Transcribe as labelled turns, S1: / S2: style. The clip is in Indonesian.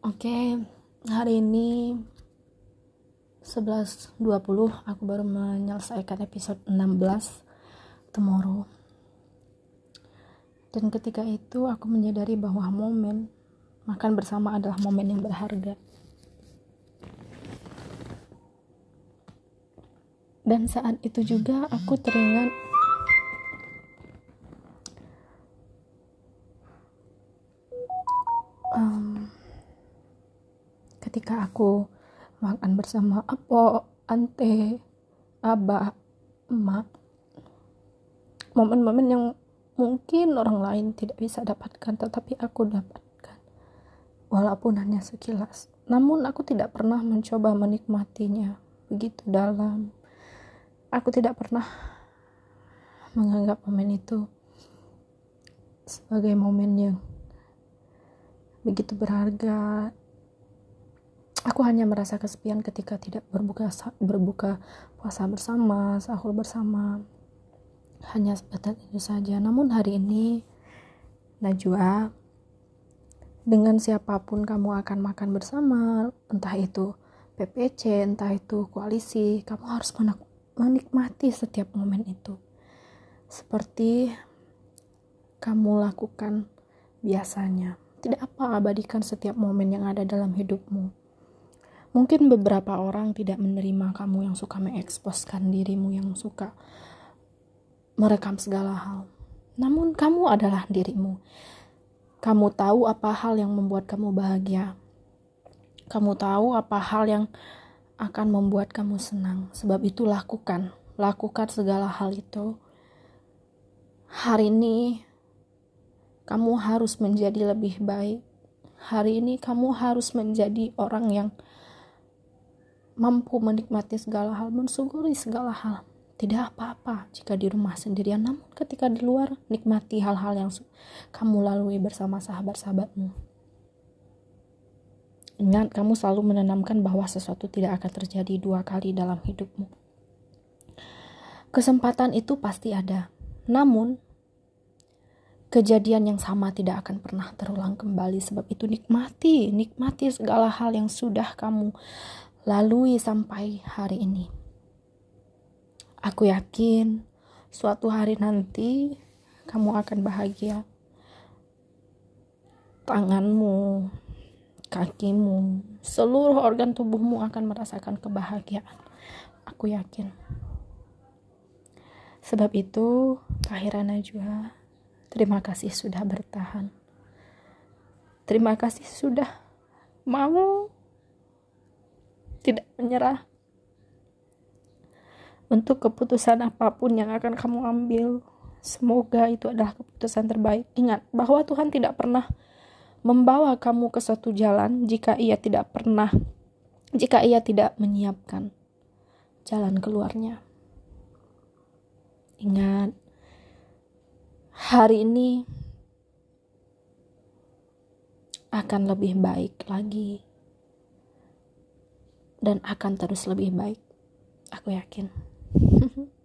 S1: Oke, hari ini 11.20 aku baru menyelesaikan episode 16 Tomorrow. Dan ketika itu aku menyadari bahwa momen makan bersama adalah momen yang berharga. Dan saat itu juga aku teringat ketika aku makan bersama apo, ante, abah, emak momen-momen yang mungkin orang lain tidak bisa dapatkan tetapi aku dapatkan. Walaupun hanya sekilas. Namun aku tidak pernah mencoba menikmatinya begitu dalam. Aku tidak pernah menganggap momen itu sebagai momen yang begitu berharga aku hanya merasa kesepian ketika tidak berbuka berbuka puasa bersama sahur bersama. Hanya sebatas itu saja. Namun hari ini Najwa dengan siapa pun kamu akan makan bersama entah itu PPC entah itu koalisi kamu harus menikmati setiap momen itu. Seperti kamu lakukan biasanya. Tidak apa abadikan setiap momen yang ada dalam hidupmu Mungkin beberapa orang tidak menerima kamu yang suka mengeksposkan dirimu yang suka merekam segala hal. Namun kamu adalah dirimu. Kamu tahu apa hal yang membuat kamu bahagia. Kamu tahu apa hal yang akan membuat kamu senang. Sebab itu lakukan. Lakukan segala hal itu. Hari ini kamu harus menjadi lebih baik. Hari ini kamu harus menjadi orang yang mampu menikmati segala hal, mensyukuri segala hal. Tidak apa-apa jika di rumah sendirian, namun ketika di luar, nikmati hal-hal yang kamu lalui bersama sahabat-sahabatmu. Ingat, kamu selalu menanamkan bahwa sesuatu tidak akan terjadi dua kali dalam hidupmu. Kesempatan itu pasti ada, namun kejadian yang sama tidak akan pernah terulang kembali. Sebab itu, nikmati, nikmati segala hal yang sudah kamu lalui sampai hari ini. Aku yakin suatu hari nanti kamu akan bahagia. Tanganmu, kakimu, seluruh organ tubuhmu akan merasakan kebahagiaan. Aku yakin. Sebab itu, Kahira Najwa, terima kasih sudah bertahan. Terima kasih sudah mau tidak menyerah untuk keputusan apa pun yang akan kamu ambil. Semoga itu adalah keputusan terbaik. Ingat bahwa Tuhan tidak pernah membawa kamu ke suatu jalan jika Ia tidak pernah, jika Ia tidak menyiapkan jalan keluarnya. Ingat, hari ini akan lebih baik lagi dan akan terus lebih baik. Aku yakin.